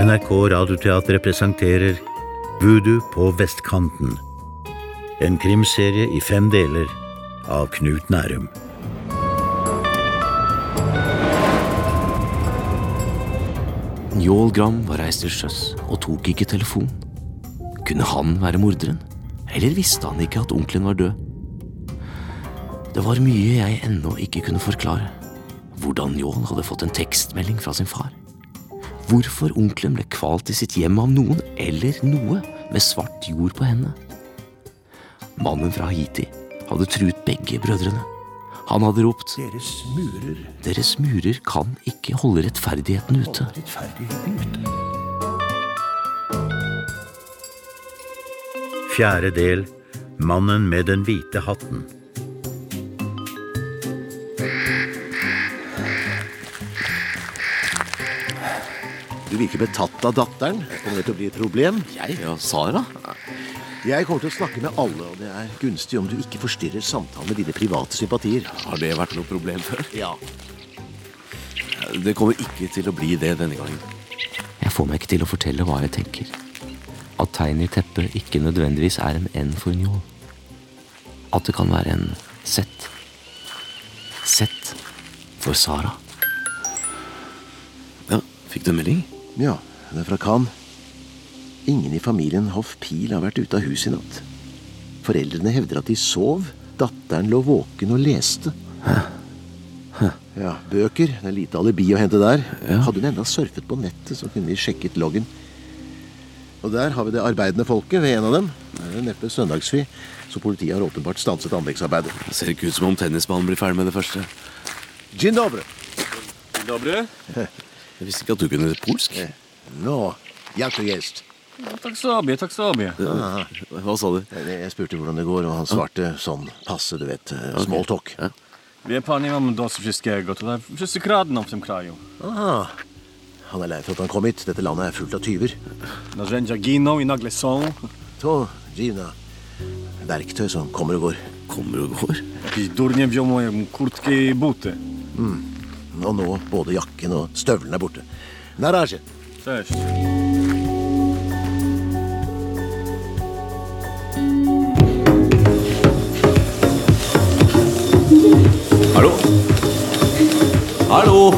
NRK Radioteatret presenterer Voodoo på vestkanten. En krimserie i fem deler av Knut Nærum. Njål Gram var reist til sjøs og tok ikke telefon. Kunne han være morderen? Eller visste han ikke at onkelen var død? Det var mye jeg ennå ikke kunne forklare. Hvordan Njål hadde fått en tekstmelding fra sin far. Hvorfor onkelen ble kvalt i sitt hjem av noen eller noe med svart jord på hendene. Mannen fra Haiti hadde truet begge brødrene. Han hadde ropt Deres murer Deres murer kan ikke holde rettferdigheten ute. rettferdigheten ute. Fjerde del Mannen med den hvite hatten. Du virker betatt av datteren. Kommer det til å bli et problem? Jeg? Ja, Sara? Jeg kommer til å snakke med alle, og det er gunstig om du ikke forstyrrer samtalen med dine private sympatier. Har det vært noe problem før? Ja. Det kommer ikke til å bli det denne gangen. Jeg får meg ikke til å fortelle hva jeg tenker. At tegnet i teppet ikke nødvendigvis er en N for njål. At det kan være en Z. Z for Sara. Ja, fikk du en melding? Ja, den er fra Khan. Ingen i familien Hoff Pil har vært ute av huset i natt. Foreldrene hevder at de sov. Datteren lå våken og leste. Hæ? Ja, Bøker. Det er lite alibi å hente der. Hadde hun enda surfet på nettet, så kunne vi sjekket loggen. Og der har vi det arbeidende folket ved en av dem. Det er neppe søndagsfri, så politiet har åpenbart stanset anleggsarbeidet. Det ser ikke ut som om tennismannen blir ferdig med det første. Gin dobre. Gin Dobry. Jeg visste ikke at du kunne polsk. Nå, jak to jest? No, tak sobie, tak sobie. Hva sa du? Jeg spurte hvordan det går, og han svarte sånn passe, du vet. eh, Small talk. Ja. Wie pan, nie mamy dosyć wszystkiego. Tutaj wszyscy kradną w tym kraju. Ah, han er lei for at han kom hit. Dette landet er fullt av tyver. Narzędzia giną i nagle są. To Gina. verktøy som kommer og går. Kommer og går. Jakiś durnie wziął moje kurtki i buty. Og nå både jakken og støvlene er borte. Naraje. Cześć. Hallo? Hallo?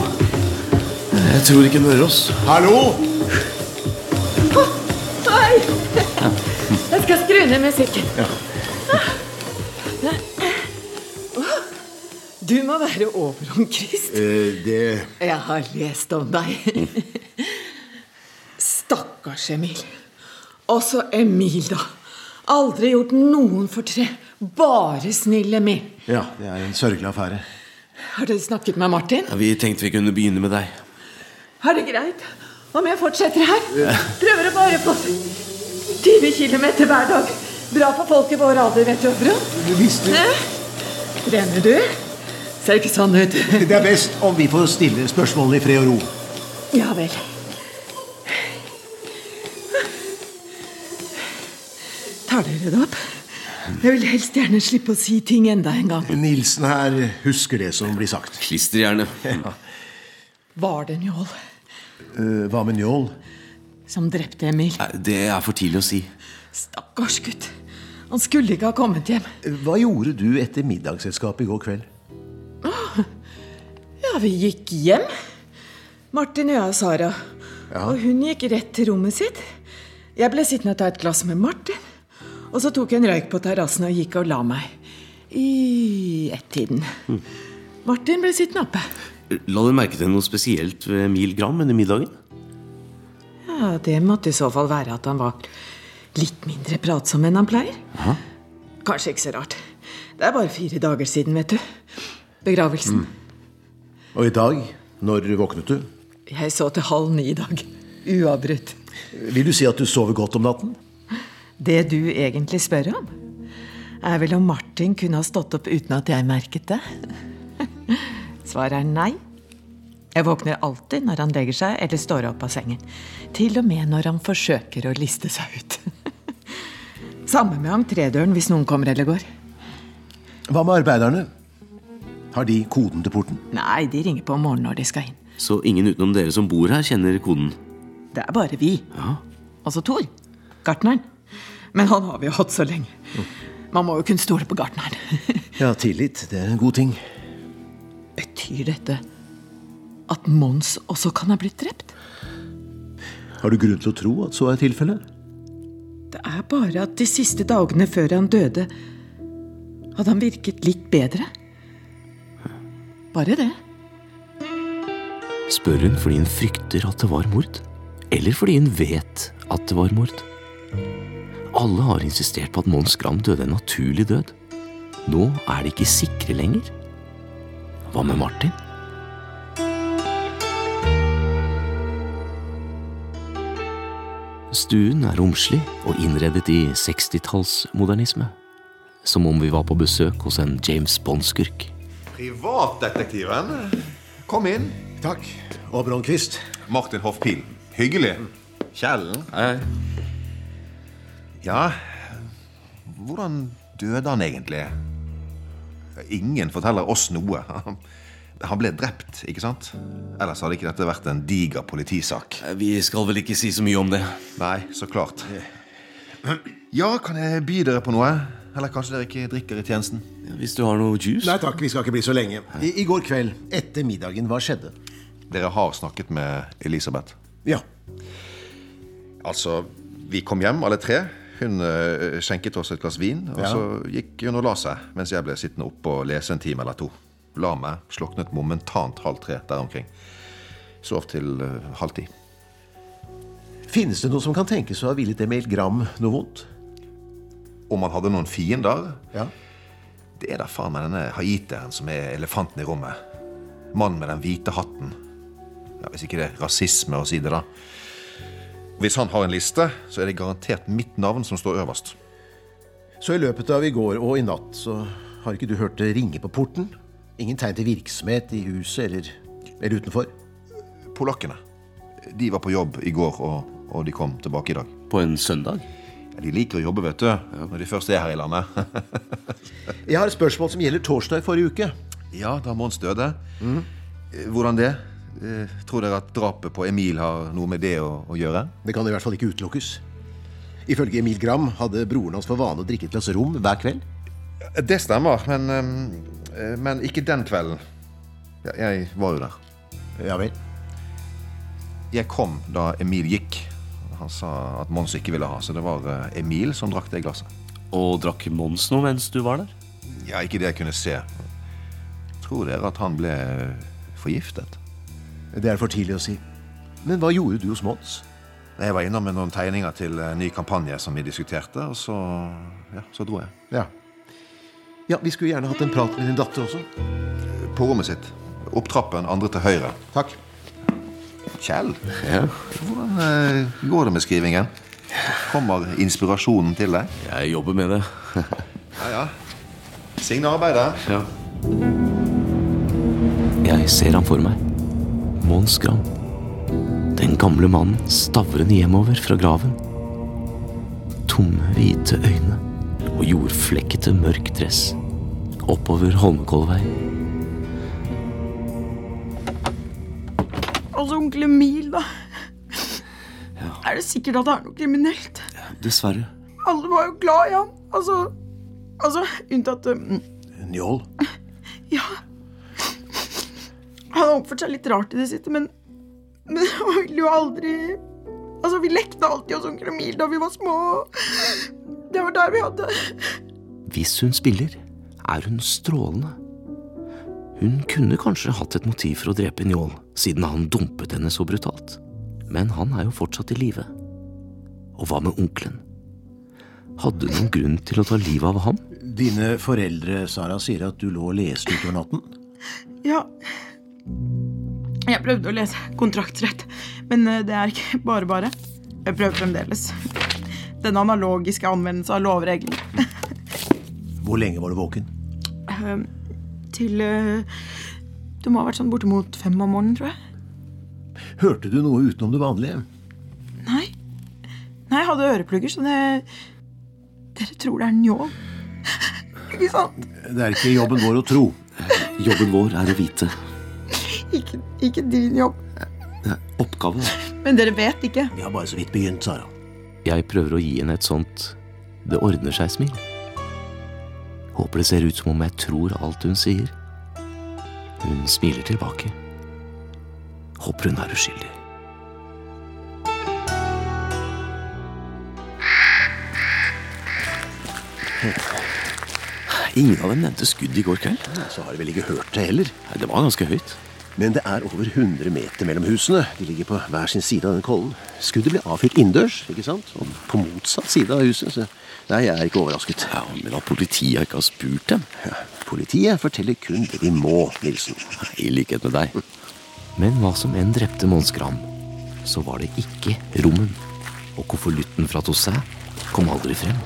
Jeg tror ikke han hører oss. Hallo! Hei! Jeg skal skru ned musikken. Du må være Overom Krist Eh, det Jeg har lest om deg. Stakkars Emil. Også Emil, da. Aldri gjort noen fortre. Bare snill Emil. Ja, det er en sørgelig affære. Har dere snakket med Martin? Ja, vi tenkte vi kunne begynne med deg. Er det greit om jeg fortsetter her? Ja. Prøver å bare få 20 km hver dag. Bra for folk i vår alder, vet du, Brun. Du visste? Trener du? Ser ikke sånn ut. Det er best om vi får stille spørsmålene i fred og ro. Ja vel. Tar dere det opp? Jeg vil helst gjerne slippe å si ting enda en gang. Nilsen her husker det som blir sagt. Klisterhjerne. Var det Njål Uh, hva med Njål? som drepte Emil? Det er for tidlig å si. Stakkars gutt. Han skulle ikke ha kommet hjem. Hva gjorde du etter middagsselskapet i går kveld? Ja, vi gikk hjem. Martin og jeg og Sara. Og hun gikk rett til rommet sitt. Jeg ble sittende og ta et glass med Martin. Og så tok jeg en røyk på terrassen og gikk og la meg. I ett-tiden. Martin ble sittende oppe. La du merke til noe spesielt ved Mil Gram under middagen? Ja, Det måtte i så fall være at han var litt mindre pratsom enn han pleier. Kanskje ikke så rart. Det er bare fire dager siden, vet du. Begravelsen. Og i dag, når våknet du? Jeg så til halv ni i dag. Uavbrutt. Vil du si at du sover godt om natten? Det du egentlig spør om, er vel om Martin kunne ha stått opp uten at jeg merket det. Svaret er nei. Jeg våkner alltid når han legger seg eller står opp av sengen. Til og med når han forsøker å liste seg ut. Samme med entrédøren hvis noen kommer eller går. Hva med arbeiderne? Har de koden til porten? Nei, de ringer på om morgenen når de skal inn. Så ingen utenom dere som bor her, kjenner koden? Det er bare vi. Altså Thor. Gartneren. Men han har vi jo hatt så lenge. Man må jo kunne stole på gartneren. Ja, tillit, det er en god ting. Betyr dette at Mons også kan ha blitt drept? Har du grunn til å tro at så er tilfellet? Det er bare at de siste dagene før han døde, hadde han virket litt bedre. Bare det. Spør hun fordi hun frykter at det var mord? Eller fordi hun vet at det var mord? Alle har insistert på at Mons Gram døde en naturlig død. Nå er de ikke sikre lenger. Hva med Martin? Stuen er romslig og innredet i 60-tallsmodernisme. Som om vi var på besøk hos en James Bond-skurk. Privatdetektiven. Kom inn. Takk. Og Bronnquist. Martin Hoffpil. Hyggelig. Kjellen. Hei. Ja, hvordan døde han egentlig? Ingen forteller oss noe. Han ble drept, ikke sant? Ellers hadde ikke dette vært en diger politisak. Vi skal vel ikke si så mye om det. Nei, så klart. Ja, kan jeg by dere på noe? Eller kanskje dere ikke drikker i tjenesten? Hvis du har noe juice? Nei takk, vi skal ikke bli så lenge. I, I går kveld, etter middagen, hva skjedde? Dere har snakket med Elisabeth. Ja. Altså, vi kom hjem alle tre. Hun eh, skjenket oss et glass vin, og Ja. så gikk hun og la seg, mens jeg ble sittende oppe og lese en time eller to. La meg, sluknet momentant halv tre der omkring. Sov til uh, halv ti. Finnes det noe som kan tenkes å ha villet Emil Gram noe vondt? Om han hadde noen fiender? Ja. Det er da faen meg denne haitieren som er elefanten i rommet. Mannen med den hvite hatten. Ja, Hvis ikke det er rasisme å si det, da. Hvis han har en liste, så er det garantert mitt navn som står øverst. Så i løpet av i går og i natt så har ikke du hørt det ringe på porten? Ingen tegn til virksomhet i huset eller, eller utenfor? Polakkene. De var på jobb i går, og, og de kom tilbake i dag. På en søndag? Ja, de liker å jobbe, vet du, når de først er her i landet. Jeg har et spørsmål som gjelder torsdag i forrige uke. ja, da Mons døde. Mm. Hvordan det? Eh, Tror dere at drapet på Emil har noe med det å, å gjøre? Det kan i hvert fall ikke utelukkes. Ifølge Emil Gram hadde broren hans for vane å drikke et glass rom hver kveld. Det stemmer, men, eh, men ikke den kvelden. Jeg var jo der. Ja vel. Jeg kom da Emil gikk. Han sa at Mons ikke ville ha, så det var eh, Emil som drakk det glasset. Og drakk Mons noe mens du var der? Ja, ikke det jeg kunne se. Tror dere at han ble forgiftet? Det er for tidlig å si. Men hva gjorde du hos Mons? Jeg var innom med noen tegninger til en ny kampanje som vi diskuterte, og så, ja, så dro jeg. Ja. Ja, vi skulle gjerne hatt en prat med din datter også. På rommet sitt. Opp trappen, andre til høyre. Takk. Kjell, Ja. hvordan eh, går det med skrivingen? Kommer inspirasjonen til deg? Jeg jobber med det. Ja, ja. Signe arbeidet. Ja. Jeg ser ham for meg. Mons Gram. Den gamle mannen stavrende hjemover fra graven. Tomme, hvite øyne og jordflekkete, mørk dress. Oppover Holmenkollvei. Altså, onkel Emil, da. Er det sikkert at det er noe kriminelt? Dessverre. Alle var jo glad i ham. Altså, altså unntatt um, Njål. Ja. Han har oppført seg litt rart i det siste, men Men han ville jo aldri Altså, vi lekte alltid hos onkel Emil da vi var små. Det var der vi hadde Hvis hun spiller, er hun strålende. Hun kunne kanskje hatt et motiv for å drepe Njål, siden han dumpet henne så brutalt. Men han er jo fortsatt i live. Og hva med onkelen? Hadde hun noen grunn til å ta livet av ham? Dine foreldre, Sara, sier at du lå og leste utover natten. Ja. Jeg prøvde å lese kontraktsrett, men eh, det er ikke bare bare. Jeg prøver fremdeles. Den analogiske anvendelse av lovreglene. Hvor lenge var du våken? Eh, Til Det må ha vært sånn bortimot fem om morgenen, tror jeg. Hørte du noe utenom det vanlige? Nei. Nei, jeg hadde øreplugger, så det Dere tror det er njål. Ikke sant? Det er ikke jobben vår å tro. Jobben vår er å vite. Ikke, ikke din jobb. Det er oppgave. Men dere vet ikke. Vi har bare så vidt begynt, Sara. Jeg prøver å gi henne et sånt det ordner seg-smil. Håper det ser ut som om jeg tror alt hun sier. Hun smiler tilbake. Håper hun er uskyldig. Ingen av dem nevnte skudd i går kveld. Så har de vel ikke hørt det heller. Det var ganske høyt. Men det er over 100 meter mellom husene. De ligger på hver sin side av den kollen. Skuddet ble avfyrt innendørs, ikke sant? Og på motsatt side av huset. Så nei, jeg er ikke overrasket. Ja, Men at politiet ikke har spurt dem? Ja, politiet forteller kun det de må, Nilsen. I likhet med deg. Men hva som enn drepte Mons Gram, så var det ikke rommen. Og konvolutten fra Tosset kom aldri frem.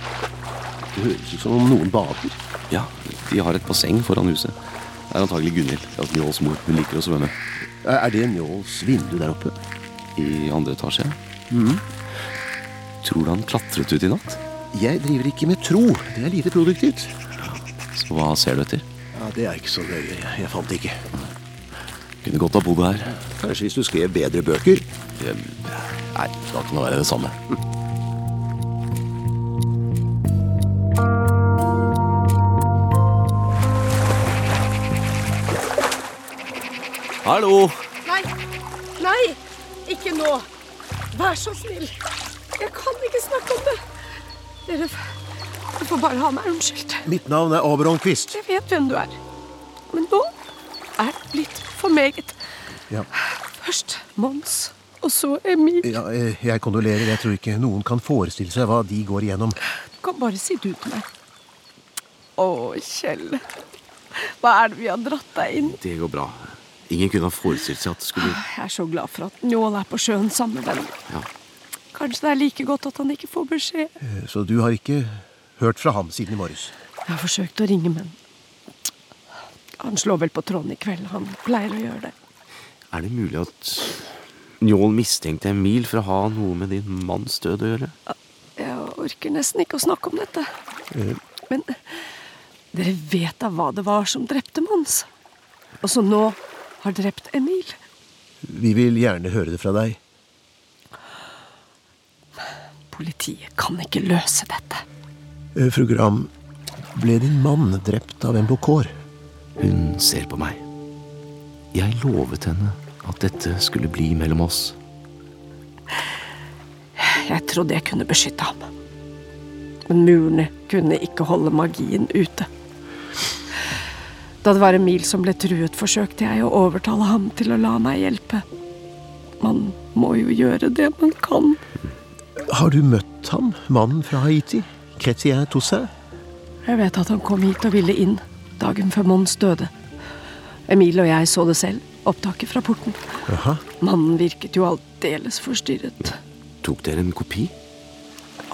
Det høres ut som om noen bader. Ja, de har et basseng foran huset. Er antagelig Gunhild, altså Njåls mor. Hun liker å svømme. Er er det Njåls vindu der oppe? I andre etasje. Tror du han klatret ut i natt? Jeg driver ikke med tro. Det er lite produktivt. Så hva ser du etter? Ja, Det er ikke så nøye. Jeg- fant det ikke. Kunne godt ha bodd her. Kanskje hvis du skrev bedre bøker. Nei, da kan det være det samme. Hallo! Nei, nei, ikke nå. Vær så snill. Jeg kan ikke snakke om det. Dere, får bare ha meg unnskyldt. Mitt navn er Aberon Quist. Jeg vet hvem du er. Men nå er det blitt for meget. Ja. Først Mons, og så Emil. Ja, eh, jeg kondolerer. Jeg tror ikke noen kan forestille seg hva de går igjennom. Du kan bare si du til meg. Å, Kjell. Hva er det vi har dratt deg inn? Det går bra. Ingen kunne ha forestilt seg at det skulle Jeg er så glad for at Njål er på sjøen sammen med dem. Ja. Kanskje det er like godt at han ikke får beskjed. Eh, Så du har ikke hørt fra ham siden i morges? Jeg har forsøkt å ringe, men Han slår vel på tråden i kveld. Han pleier å gjøre det. Er det mulig at Njål mistenkte Emil for å ha noe med din manns død å gjøre? Jeg orker nesten ikke å snakke om dette. Men dere vet da hva det var som drepte Mons? Og så nå har drept Emil? Vi vil gjerne høre det fra deg. Politiet kan ikke løse dette. Eh, Fru Gram, ble din mann drept av en bokår? Hun ser på meg. Jeg lovet henne at dette skulle bli mellom oss. Jeg trodde jeg kunne beskytte ham. Men murene kunne ikke holde magien ute. Da det var Emil som ble truet, forsøkte jeg å overtale ham til å la meg hjelpe. Man må jo gjøre det man kan. Har du møtt ham, mannen fra Haiti? Chrétien Toussaint? Jeg vet at han kom hit og ville inn dagen før Mons døde. Emil og jeg så det selv, opptaket fra porten. Aha. Mannen virket jo aldeles forstyrret. Tok dere en kopi?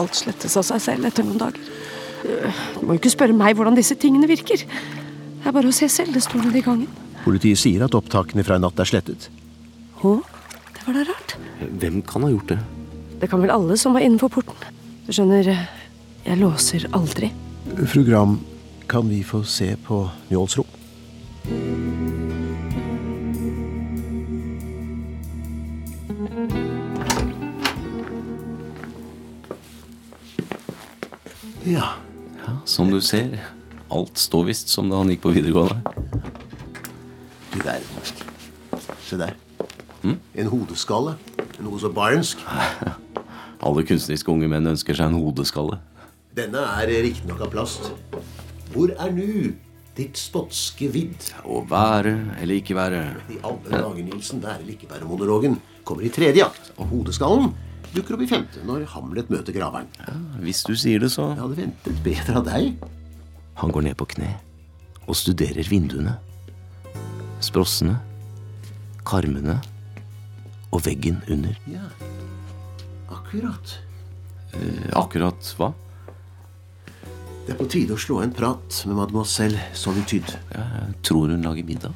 Alt slettes av seg selv etter noen dager. Øh, Du må jo ikke spørre meg hvordan disse tingene virker. Det er bare å se selv, det står nede i gangen. Politiet sier at opptakene fra i natt er slettet. Hå? det var da rart. Hvem kan ha gjort det? Det kan vel alle som var innenfor porten. Du skjønner, jeg låser aldri. Fru Gram, kan vi få se på Njåls rom? Ja. Ja, Som du ser, alt står visst som da han gikk på videregående. Du verden. Se der. En hodeskalle. Noe så barnsk. Alle kunstneriske unge menn ønsker seg en hodeskalle. Denne er riktignok av plast. Hvor er nu ditt spotske vidd? Å være eller ikke være. I alle dager, Nilsen, være eller ikke være monologen kommer i tredje akt, og hodeskallen dukker opp i femte når Hamlet møter graveren. Hvis du sier det, så Jeg hadde ventet bedre av deg. Han går ned på kne og studerer vinduene. Sprossene, karmene og veggen under. Ja, akkurat. Eh, Akkurat hva? Det er på tide å slå en prat med mademoiselle Solitude. Jeg tror hun lager middag.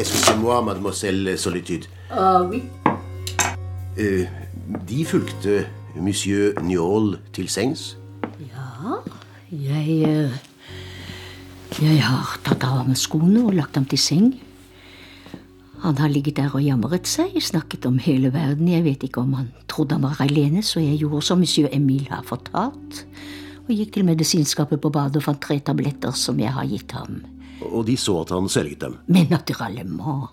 Excusez-moi, mademoiselle Solitude. Ah oui. Eh, de fulgte monsieur Njål til sengs. Ja, Jeg eh, Jeg har tatt av ham skoene og lagt ham til seng. Han har ligget der og jamret seg, snakket om hele verden. Jeg vet ikke om han trodde han var alene, så jeg gjorde som monsieur Emil har fortalt. Og gikk til medisinskapet på badet og fant tre tabletter som jeg har gitt ham. Og de så at han sørget dem. Men naturalement.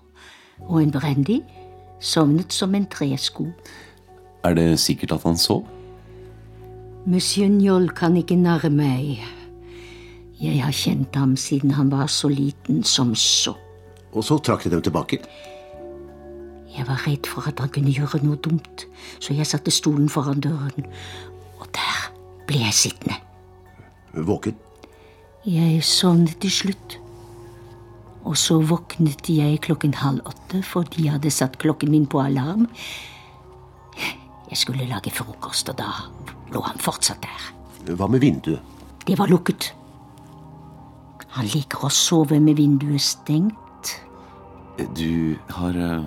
Og en brandy. Sovnet som en tresko. Er det sikkert at han sov? Monsieur Njol kan ikke narre meg. Jeg har kjent ham siden han var så liten som så. Og så trakk de dem tilbake. Jeg var redd for at han kunne gjøre noe dumt, så jeg satte stolen foran døren. Og der ble jeg sittende. Våken. Jeg sovnet til slutt. Og så våknet jeg klokken halv åtte fordi jeg hadde satt klokken min på alarm. Jeg skulle lage frokost, og da lå han fortsatt der. Hva med vinduet? Det var lukket. Han liker å sove med vinduet stengt. Du har eh,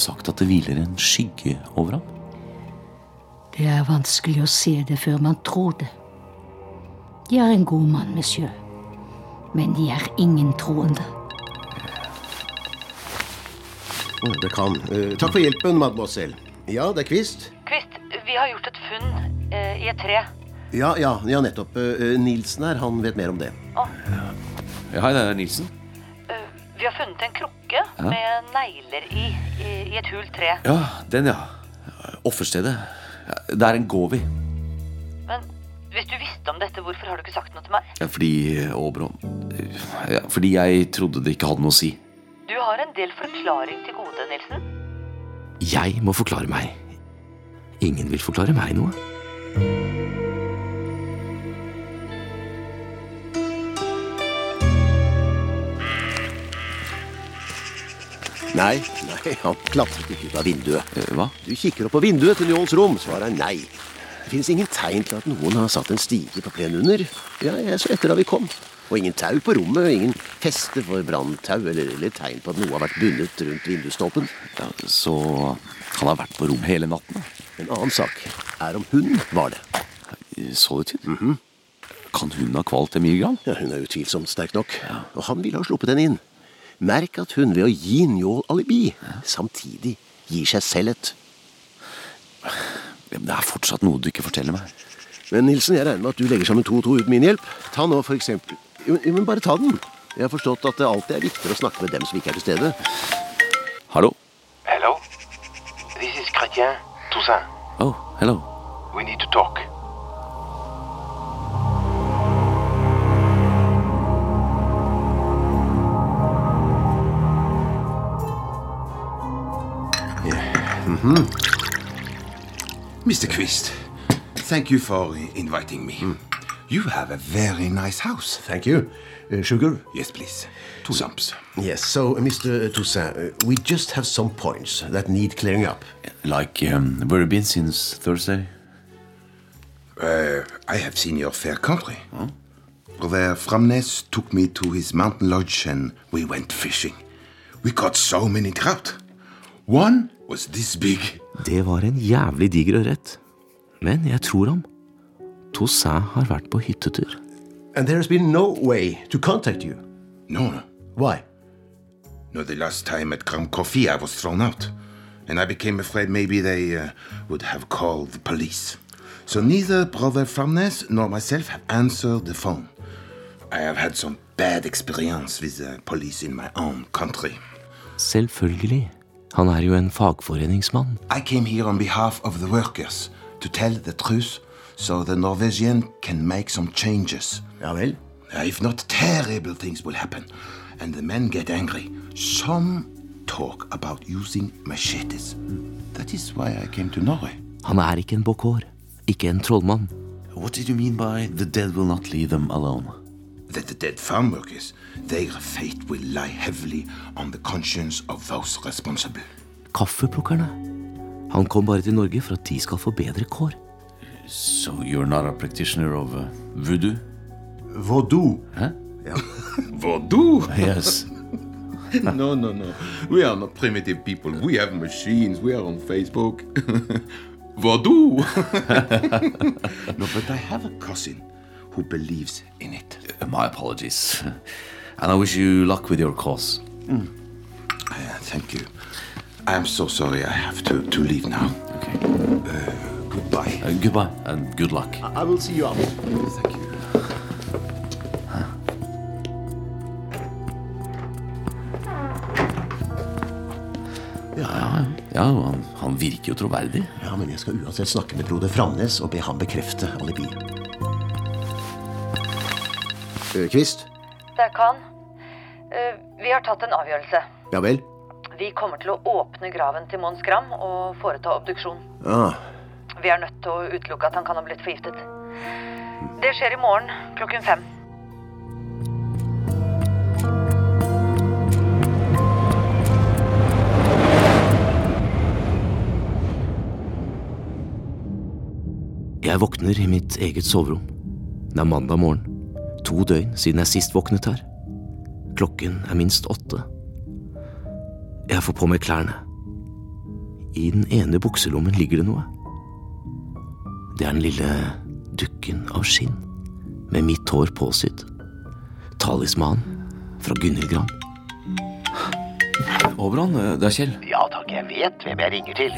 sagt at det hviler en skygge over ham. Det er vanskelig å se det før man tror det. De er en god mann, monsieur. Men de er ingen troende. Det kan. Uh, takk for hjelpen, mademoiselle. Ja, det er Kvist. Kvist, vi har gjort et funn uh, i et tre. Ja, ja, ja, nettopp. Uh, Nilsen her, han vet mer om det. Ja, hei, det er Nilsen. Eh, vi har funnet en krukke med negler i, i, i et hult tre. Ja, den, ja. Offerstedet. Ja, Der en går vi. Men hvis du visste om dette, hvorfor har du ikke sagt noe til meg? Ja, fordi Åbron ja, Fordi jeg trodde det ikke hadde noe å si. Du har en del forklaring til gode, Nilsen. Jeg må forklare meg. Ingen vil forklare meg noe. Nei, nei, han klatret ikke ut av vinduet. Eh, Hva? Du kikker opp på vinduet til Njåls rom. Svaret er nei. Det finnes ingen tegn til at noen har satt en stige på plenen under. Ja, jeg så etter da vi kom. Og ingen tau på rommet, og ingen feste for branntau eller, eller tegn på at noe har vært bundet rundt vindusstolpen. Ja, så han har vært på rommet hele natten? En annen sak er om hun var det. Så det til? Kan hun ha kvalt Emil? Ja, Hun er utvilsomt sterk nok, og han ville ha sluppet henne inn. Merk at hun ved å gi Njål alibi, samtidig gir seg selv et. Det er fortsatt noe du ikke forteller meg. Men Nilsen, jeg regner med at du legger sammen to og to uten min hjelp. Ta nå for eksempel Jo, jo, men bare ta den. Jeg har forstått at det alltid er viktigere å snakke med dem som ikke er til stede. Hallo? Hello? This is Chrétien Toussaint. Oh, hello. We need to talk. Mr. Quist, thank you for inviting me. You have a very nice house. Thank you. Uh, sugar? Yes, please. Two lumps. Yes, so, uh, Mr. Toussaint, uh, we just have some points that need clearing up. Like, um, where have you been since Thursday? Uh, I have seen your fair country. Brother Framnes took me to his mountain lodge and we went fishing. We caught so many trout. One was this big. Det var en jævlig diger ørret. Men jeg tror ham. Toussaint har vært på hyttetur. And there has been no way to contact you. No, no. Why? No, the last time at Gram Coffee I was thrown out. And I became afraid maybe they uh, would have called the police. So neither Brother Framnes nor myself have answered the phone. I have had some bad experience with the police in my own country. Selvfølgelig. Han er jo en fagforeningsmann. I came here on behalf of the workers to tell the truth so the Norwegian can make some changes. Ja vel? If not, terrible things will happen, and the men get angry. Some talk about using machetes. That is why I came to Norway. Han er ikke en bokår. Ikke en trollmann. What did you mean by the dead will not leave them alone? That the dead farm workers, their fate will lie heavily on the conscience of those responsible. Kaffeplukkerne. Han kom bare til Norge for at de skal få bedre kår. So you're not a practitioner of uh, voodoo? Voodoo. Hæ? Voodoo? Yes. no, no, no. We are not primitive people. We have machines. We are on Facebook. Voodoo. no, but I have a cousin who believes in it. My apologies. And I wish you luck with your cause. Uh, thank you. I am so sorry I have to, to leave now. Okay. Uh, goodbye. Uh, goodbye and good luck. I will see you out. Thank you. Ja, ja han, han virker jo troverdig. Ja, men jeg skal uansett snakke med broder Framnes og be ham bekrefte alibiet. Eh, Kvist? Det er Khan. Eh, Vi har tatt en avgjørelse. Ja vel? Vi kommer til å åpne graven til Mons Gram og foreta obduksjon. Ah, Vi er nødt til å utelukke at han kan ha blitt forgiftet. Det skjer i morgen klokken fem. Jeg våkner i mitt eget soverom. Det er mandag morgen. To døgn siden jeg sist våknet her. Klokken er minst åtte. Jeg får på meg klærne. I den ene bukselommen ligger det noe. Det er den lille dukken av skinn med mitt hår påsydd. Talismanen fra Gunhild Gram. Oberon, det er Kjell. Ja takk, jeg vet hvem jeg ringer til.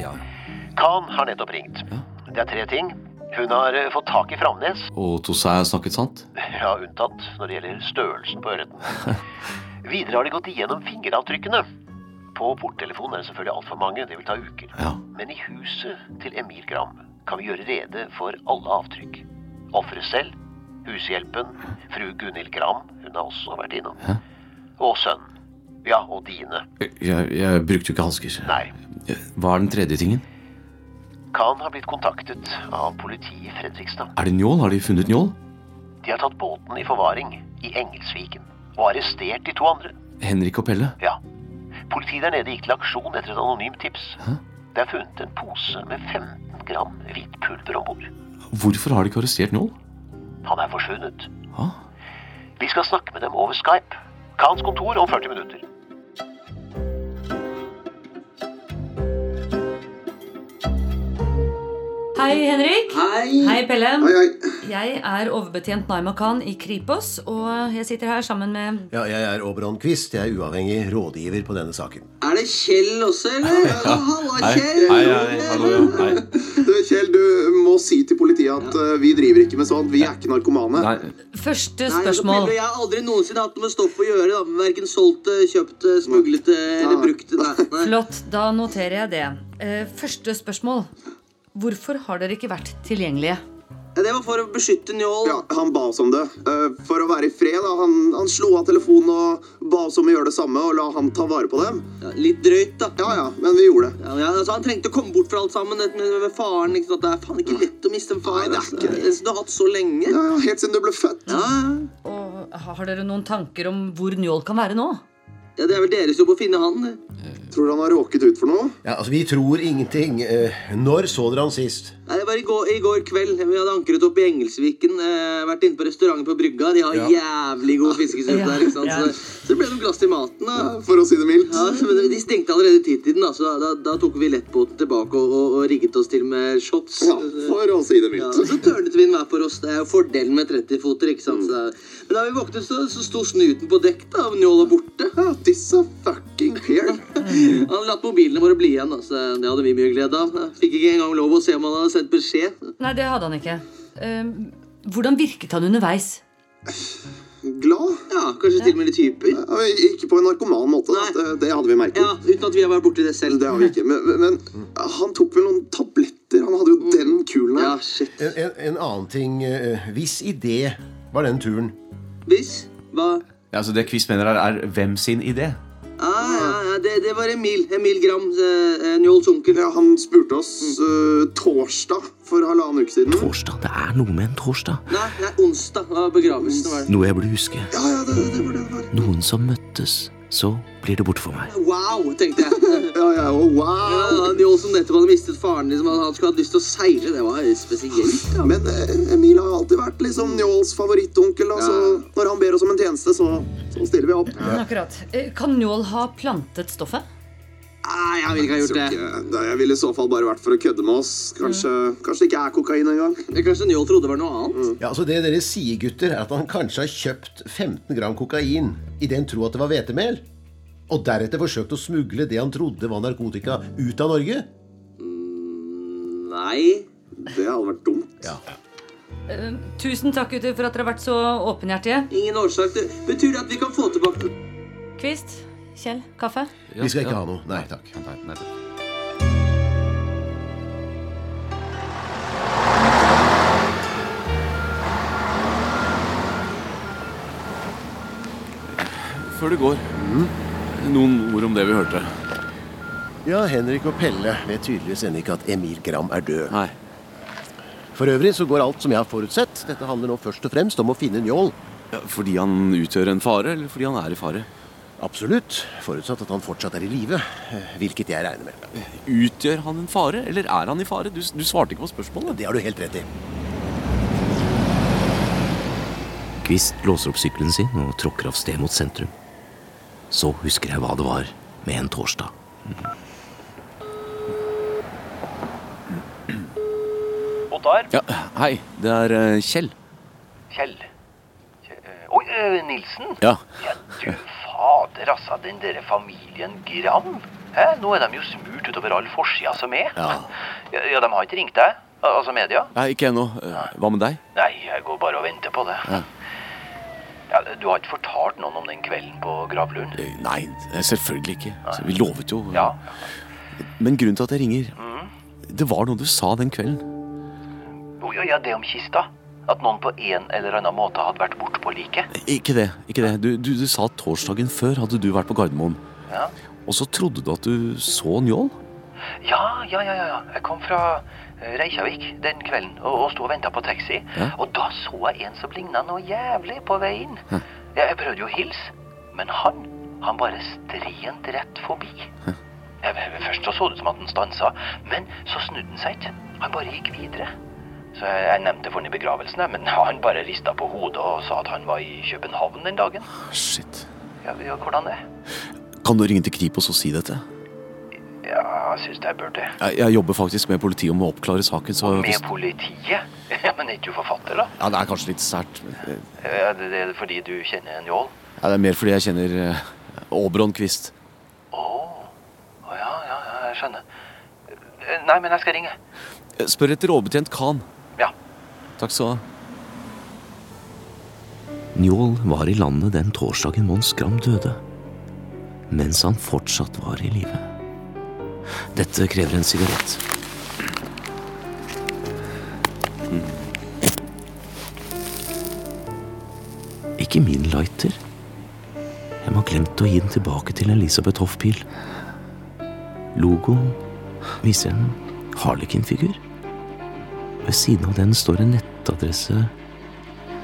Khan har nettopp ringt. Det er tre ting. Hun har eh, fått tak i Framnes. Og Tosei har snakket sant? Ja, unntatt når det gjelder størrelsen på ørreten. Videre har de gått igjennom fingeravtrykkene. På porttelefonen er det selvfølgelig altfor mange, det vil ta uker. Ja. Men i huset til Emil Gram kan vi gjøre rede for alle avtrykk. Offeret selv, hushjelpen, fru Gunhild Gram, hun har også vært innom. Og sønnen. Ja, og dine. Jeg, jeg brukte jo ikke hansker. Nei. Hva er den tredje tingen? Khan har blitt kontaktet av politiet i Fredrikstad. Er det njål? Har de funnet njål? De har tatt båten i forvaring i Engelsviken og arrestert de to andre. Henrik og Pelle? Ja. Politiet der nede gikk til aksjon etter et anonymt tips. Det er funnet en pose med 15 gram hvitt pulver om bord. Hvorfor har de ikke arrestert njål? Han er forsvunnet. Hå? Vi skal snakke med dem over Skype. Khans kontor om 40 minutter. Hei, Henrik. Hei. Hei, Pelle. Hei, hei. Jeg er overbetjent Naima Khan i Kripos, og jeg sitter her sammen med Ja, jeg er Oberon Quist. Jeg er uavhengig rådgiver på denne saken. Er det Kjell også, eller? Ja. Halla, Kjell. Hei, hei, hallo. Hei. Du, Kjell, du må si til politiet at eh, vi driver ikke med sånt. Vi er ikke narkomane. Første Nei, spørsmål. Pelle, Jeg har aldri noensinne hatt noe med stoff å gjøre. da. Verken solgt kjøpt det, smuglet eller brukt. Nei. Nei. Flott, da noterer jeg det. Eh, Første spørsmål. Hvorfor har dere ikke vært tilgjengelige? Det var for å beskytte Njål. Ja, Han ba oss om det. eh, For å være i fred. da. Han, han slo av telefonen og ba oss om å gjøre det samme og la han ta vare på dem. Ja, litt drøyt, da. Ja, ja, men vi gjorde det. Ja, ja, altså, han trengte å komme bort fra alt sammen med, med faren. Ikke sant? Det er faen ikke lett å miste en far. det er altså. ikke det. Som du har hatt så lenge. Ja, Helt siden du ble født. Ja, ja. Og har dere noen tanker om hvor Njål kan være nå? Ja, Det er vel deres jobb å finne han. Tror du han har råket ut for noe? Ja, altså, Vi tror ingenting. Eh, Når så dere han sist? Nei, Det var i går, i går kveld. Vi hadde ankret opp i Engelsviken. Eh, vært inne på restauranten på brygga. De har Ja. jævlig god fiskesuppe Ja, der. ikke sant? ja. Så, så det ble noen glass til maten. da. For å si det mildt. Ja, så, men De stengte allerede titiden, da, så da, da, da tok vi lettbåten tilbake og, og, og rigget oss til med shots. Ja, for å si det mildt. Ja, og så tørnet vi den hver for oss. Det er jo fordelen med 30-foter. ikke sant? Så, er- men da vi våknet, så, så sto snuten på dekk. da, og Njål var borte. Ja, disse fucking clear Han hadde latt mobilene våre bli igjen. da, så Det hadde vi mye glede av. Fikk ikke engang lov å se om han hadde sendt beskjed. Nei, det hadde han ikke. Uh, Hvordan virket han underveis? Glad? Ja, Kanskje til og med litt hyper. Ja, ikke på en narkoman måte. Det, det hadde vi merket. Ja, Uten at vi har vært borti det selv. Det har vi ikke. Men, men, han tok vel noen tabletter? Han hadde jo den kulen her. Ja, shit. En, en, en annen ting. eh, Hvis idé var den turen? Hvis? Hva? Ja, altså Det Kvist mener, er, er hvem sin idé? Det, det var Emil. Emil Gram, eh, Njåls onkel. Ja, Han spurte oss uh, torsdag for halvannen uke siden. Torsdag? Det er noe med en torsdag. Nei, nei, onsdag begravelsen. var det. Noe jeg burde huske. Ja, ja, det, det var det det var. Noen som møttes. Så blir det borte for meg. Wow, tenkte jeg. Ja, ja, og wow. Ja, de som nettopp hadde mistet faren. Liksom, han skulle hatt lyst til å seile. Det var spesielt. Ja. Men eh, Emil har alltid vært liksom Njåls favorittonkel. da, Så når han ber oss om en tjeneste, så, så stiller vi opp. Akkurat. Eh, Kan Njål ha plantet stoffet? Nei, jeg ville ikke ha gjort det. Jeg ville i så fall bare vært for å kødde med oss. Kanskje, kanskje det ikke er kokain engang. Kanskje Njål trodde det var noe annet. Ja, altså Det dere sier, gutter, er at han kanskje har kjøpt 15 gram kokain i den tro at det var hvetemel, og deretter forsøkt å smugle det han trodde var narkotika, ut av Norge? Nei, det hadde vært dumt. Ja. Uh, tusen takk, gutter, for at dere har vært så åpenhjertige. Ingen årsak Det Betyr det at vi kan få tilbake Kvist, Kjell, kaffe? Vi skal ikke ha noe. Nei takk. Før du går, noen ord om det vi hørte. Ja, Henrik og Pelle vet tydeligvis ennå ikke at Emil Gram er død. Nei. For øvrig så går alt som jeg har forutsett. Dette handler nå først og fremst om å finne Njål. Ja, fordi han utgjør en fare, eller fordi han er i fare? Absolutt. Forutsatt at han fortsatt er i live. eh, Hvilket jeg regner med. Utgjør han en fare, eller er han i fare? Du, du svarte ikke på spørsmålet. Det har du helt rett i. Kvist låser opp sykkelen sin og tråkker av sted mot sentrum. Så husker jeg hva det var med en torsdag. Ottar? Ja, Hei, det er eh, Kjell. Kjell? Kje- eh, Oi, eh, Nilsen? Ja. Du fader, altså. Den derre familien Gram. Hæ? Nå er de jo smurt utover all forsida som er. Ja. Ja, ja, de har ikke ringt deg? Altså media? Nei, ikke ennå. Eh, Hva med deg? Nei, jeg går bare og venter på det. Ja. Ja, du har ikke fortalt noen om den kvelden på Gravlund? Nei, selvfølgelig ikke. Så vi lovet jo. Ja. Men grunnen til at jeg ringer Det var noe du sa den kvelden. Oh, ja, ja, det om kista. At noen på en eller annen måte hadde vært borte på liket. Ikke det. ikke det Du, du, du sa at torsdagen før hadde du vært på Gardermoen. Ja. Og så trodde du at du så Njål. Ja, ja, ja, ja, ja. Jeg kom fra eh, Reykjavik den kvelden og, og sto og venta på taxi. Ja. Og da så jeg en som ligna noe jævlig på veien. Hæ. Ja, jeg prøvde jo å hilse, men han han bare strent rett forbi. Ja, først så så det ut som at han stansa, men så snudde han seg ikke. Han bare gikk videre. Så jeg, nevnte for ham i begravelsen, men han bare rista på hodet og sa at han var i København den dagen. Shit. Ja, ja hvordan det? Kan du ringe til Kripos og si dette? Ja, jeg syns jeg burde. Jeg, jeg jobber faktisk med politiet om å oppklare saken. så... Med hvis- politiet? Ja, men er ikke du forfatter, da? Ja, Det er kanskje litt sært. men, eh, Ja, det det er fordi du kjenner en Njål? Ja, det er mer fordi jeg kjenner uh, Åbron Kvist. Å ja, ja, ja, jeg skjønner. Eh, Nei, men jeg skal ringe. Eh, Spør etter overbetjent Khan. Takk skal du ha. Njål var i landet den torsdagen Mons Gram døde. Mens han fortsatt var i live. Dette krever en sigarett. Ikke min lighter. Jeg må ha glemt å gi den tilbake til Elisabeth Hoffpil. Logoen viser en Harlekin-figur. Ved siden av den står en nettadresse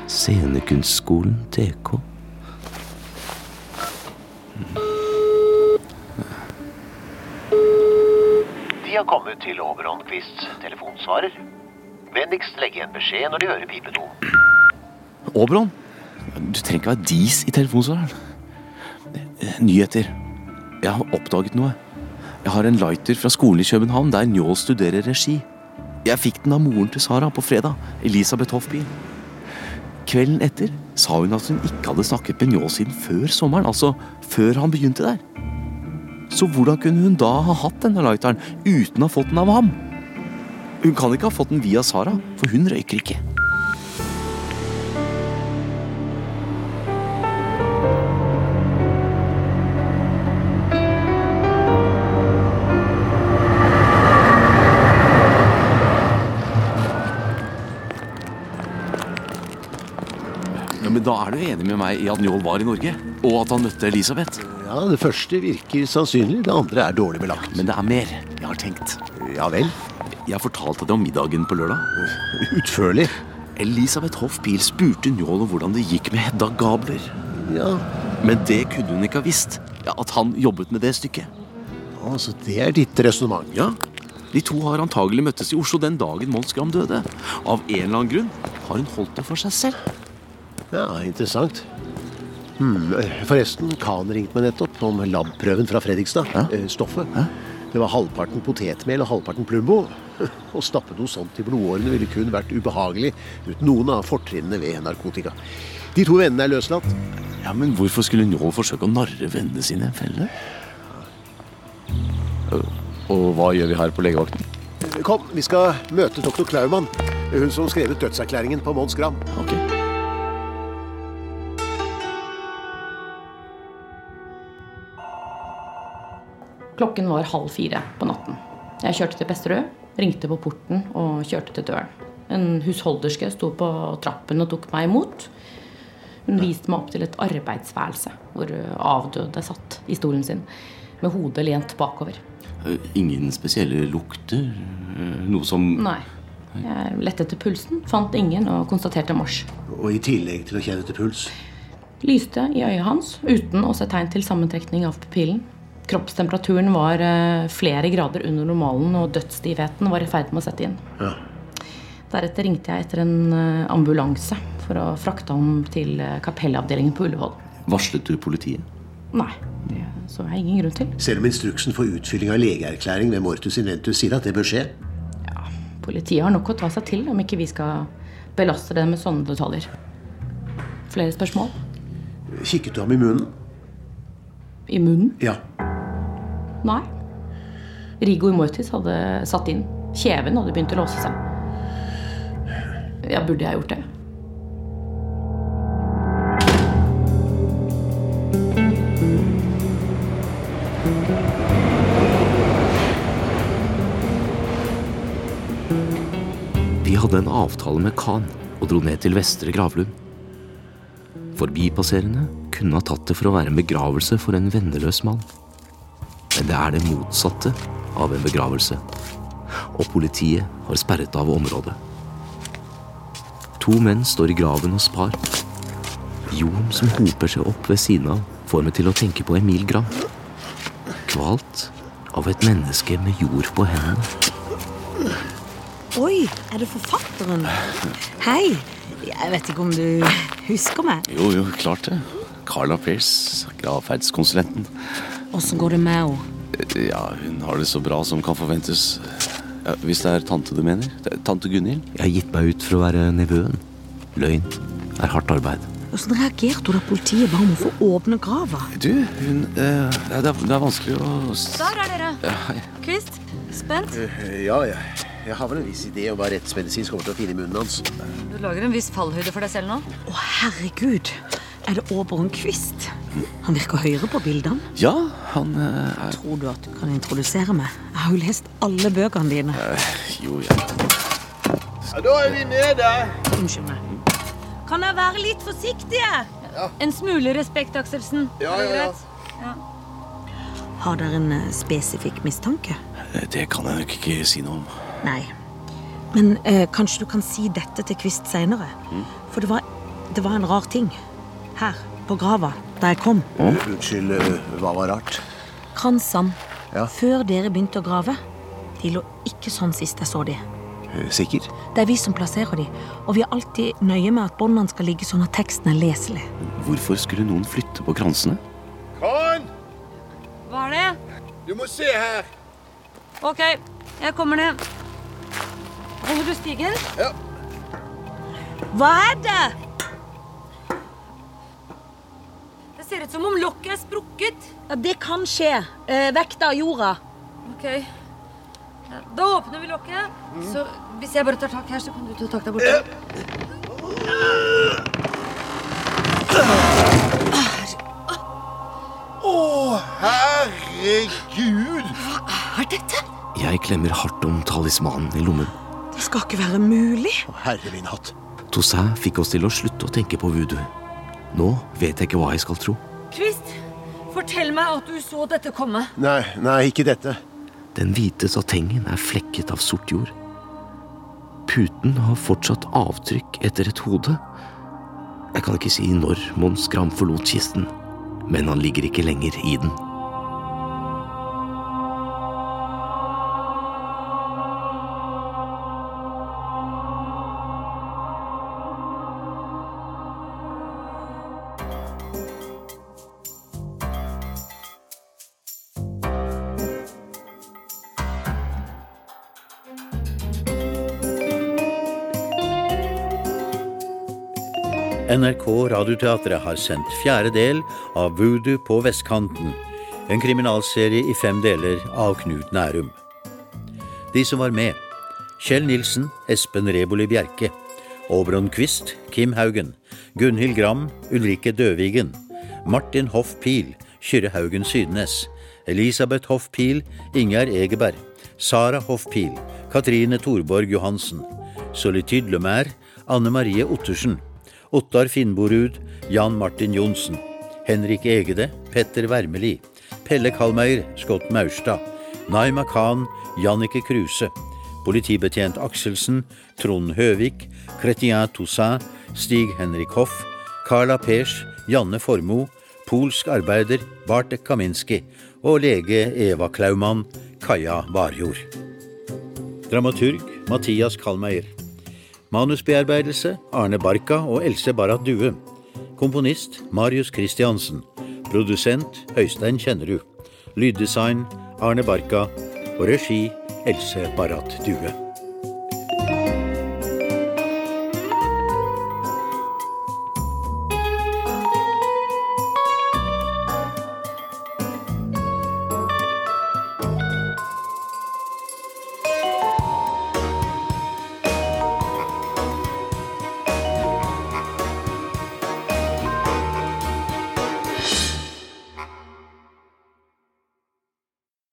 Scenekunstskolen tk. De har kommet til Oberon Quists telefonsvarer. Vennligst legge igjen beskjed når de hører pipeto. Åbron, du trenger ikke være dis i telefonsvareren. Eh, Nyheter. Jeg har oppdaget noe. Jeg har en lighter fra skolen i København der Njål studerer regi. Jeg fikk den av moren til Sara på fredag, Elisabeth Hoffby. Kvelden etter sa hun at hun ikke hadde snakket med Njål siden før sommeren, altså før han begynte der. Så hvordan kunne hun da ha hatt denne lighteren uten å ha fått den av ham? Hun kan ikke ha fått den via Sara, for hun røyker ikke. Da er du enig med meg i at Njål var i Norge, og at han møtte Elisabeth? Ja, Det første virker sannsynlig, det andre er dårlig belagt. Men det er mer jeg har tenkt. Ja vel? Jeg fortalte deg om middagen på lørdag. Utførlig. Elisabeth Hoff-Pil spurte Njål om hvordan det gikk med Hedda Gabler. Ja. Men det kunne hun ikke ha visst. At han jobbet med det stykket. Altså, det er ditt resonnement? Ja. De to har antagelig møttes i Oslo den dagen Mons Gram døde. Av en eller annen grunn har hun holdt det for seg selv. Ja, interessant. Hmm, forresten, Khan ringte meg nettopp om labprøven fra Fredrikstad. Eh, Stoffet. Det var halvparten potetmel og halvparten Plumbo. Å stappe noe sånt i blodårene ville kun vært ubehagelig uten noen av fortrinnene ved narkotika. De to vennene er løslatt. Ja, Men hvorfor skulle Njål forsøke å narre vennene sine i en felle? Og hva gjør vi her på legevakten? Kom, vi skal møte doktor Klaumann. Hun som skrev ut dødserklæringen på Mons Gram. Klokken var halv fire på natten. Jeg kjørte til Besterød, ringte på porten og kjørte til døren. En husholderske sto på trappen og tok meg imot. Hun viste meg opp til et arbeidsværelse hvor avdøde satt i stolen sin med hodet lent bakover. Eh, Ingen spesielle lukter? Eh, Noe som Nei. Jeg lette etter pulsen, fant ingen og konstaterte mars. Og i tillegg til å kjenne etter puls. Lyste i øyet hans uten å se tegn til sammentrekning av pupillen. Kroppstemperaturen var eh, flere grader under normalen, og dødsstivheten var i ferd med å sette inn. Ja. Deretter ringte jeg etter en eh, ambulanse for å frakte ham til eh, kapellavdelingen på Ullevål. Varslet du politiet? Nei, det så jeg ingen grunn til. Selv om instruksen for utfylling av legeerklæring ved mortus inventus sier at det bør skje. Ja, Politiet har nok å ta seg til om ikke vi skal belaste dem med sånne detaljer. Flere spørsmål? Kikket du ham i munnen? I munnen? Ja. Nei. Rigor mortis hadde satt inn. Kjeven hadde begynt å låse seg. Ja, burde jeg gjort det? De hadde en avtale med Khan og dro ned til Vestre Gravlund. Forbipasserende kunne ha tatt det for å være en begravelse for en venneløs mann. Men det er det motsatte av en begravelse. Og politiet har sperret av området. To menn står i graven hos par. Jorden som hoper seg opp ved siden av, får meg til å tenke på Emil Gram. Kvalt av et menneske med jord på hendene. Oi, er det forfatteren? Hei. Jeg vet ikke om du husker meg. Jo, jo, klart det. Carla Pierce, gravferdskonsulenten. Åssen går det med henne? Ja, hun har det så bra som kan forventes. Ja, hvis det er tante du mener? Er Tante Gunhild? Jeg har gitt meg ut for å være nevøen. Løgn er hardt arbeid. Åssen reagerte hun da politiet ba om å få åpne grava? Du, hun eh, det, er, det er vanskelig å Der er dere. Ja, hei. Kvist, spent. Eh, Ja, ja. Jeg har vel en viss idé om hva rettsmedisinsk kommer til å finne i munnen hans. Du lager en viss fallhøyde for deg selv nå. Å, herregud. Er det Åbron Kvist? Han virker høyere på bildene. Ja, han eh, er Tror du at du kan introdusere meg? Jeg har jo lest alle bøkene dine. eh, Jo, ja. Ja, da er vi nede. Unnskyld meg. Kan jeg være litt forsiktige? En smule respekt, Akselsen. Ja, ja, ja. Har dere en eh, spesifikk mistanke? Eh, Det kan jeg nok ikke si noe om. Nei. Men eh, kanskje du kan si dette til Kvist seinere? For det var, det var en rar ting her på grava da jeg kom. Unnskyld, eh, hva var rart? Kransene, før dere begynte å grave, de lå ikke sånn sist jeg så de. Eh, Sikker? Det er vi som plasserer de, og vi er alltid nøye med at båndene skal ligge sånn at teksten er leselig. Hvorfor skulle noen flytte på kransene? Kan! Hva er det? Du må se her. Ok, jeg kommer ned. Holder du stigen? Ja. Hva er det? Ser ut som om lokket er sprukket. Ja, Det kan skje. Eh, vekta av jorda. Ok. Ja, Da åpner vi lokket. Så hvis jeg bare tar tak her, så kan du ta tak der borte. Å, herregud! Hva er dette? Jeg klemmer hardt om talismanen i lommen. Det skal ikke være mulig. Herre min hatt. Toussaint fikk oss til å slutte å tenke på voodoo. Nå vet jeg ikke hva jeg skal tro. Kvist, fortell meg at du så dette komme. Nei, nei, ikke dette. Den hvite satengen er flekket av sort jord. Puten har fortsatt avtrykk etter et hode. Jeg kan ikke si når Mons Gram forlot kisten, men han ligger ikke lenger i den. NRK Radioteatret har sendt fjerde del av Voodoo på vestkanten, en kriminalserie i fem deler av Knut Nærum. De som var med Kjell Nilsen, Espen Reboli Bjerke, Obron Quist, Kim Haugen, Gunhild Gram, Ulrikke Døvigen, Martin Hoff Pil, Kyrre Haugen Sydnes, Elisabeth Hoff Pil, Ingjerd Egeberg, Sara Hoff Pil, Katrine Thorborg Johansen, Solitude Lemaire, Anne Marie Ottersen, Ottar Finnborud, Jan Martin Johnsen, Henrik Egede, Petter Wermeli, Pelle Kalmeier, Scott Maurstad, Naima Khan, Jannike Kruse, politibetjent Akselsen, Trond Høvik, Chrétien Toussaint, Stig Henrik Hoff, Carla Pers, Janne Formoe, polsk arbeider Bartek Kaminski og lege Eva Klaumann, Kaja Varjord. Dramaturg Mathias Kalmeier. Manusbearbeidelse Arne Barka og Else Barrat Due. Komponist Marius Christiansen. Produsent Øystein Kjennerud. Lyddesign Arne Barka. Og regi Else Barrat Due.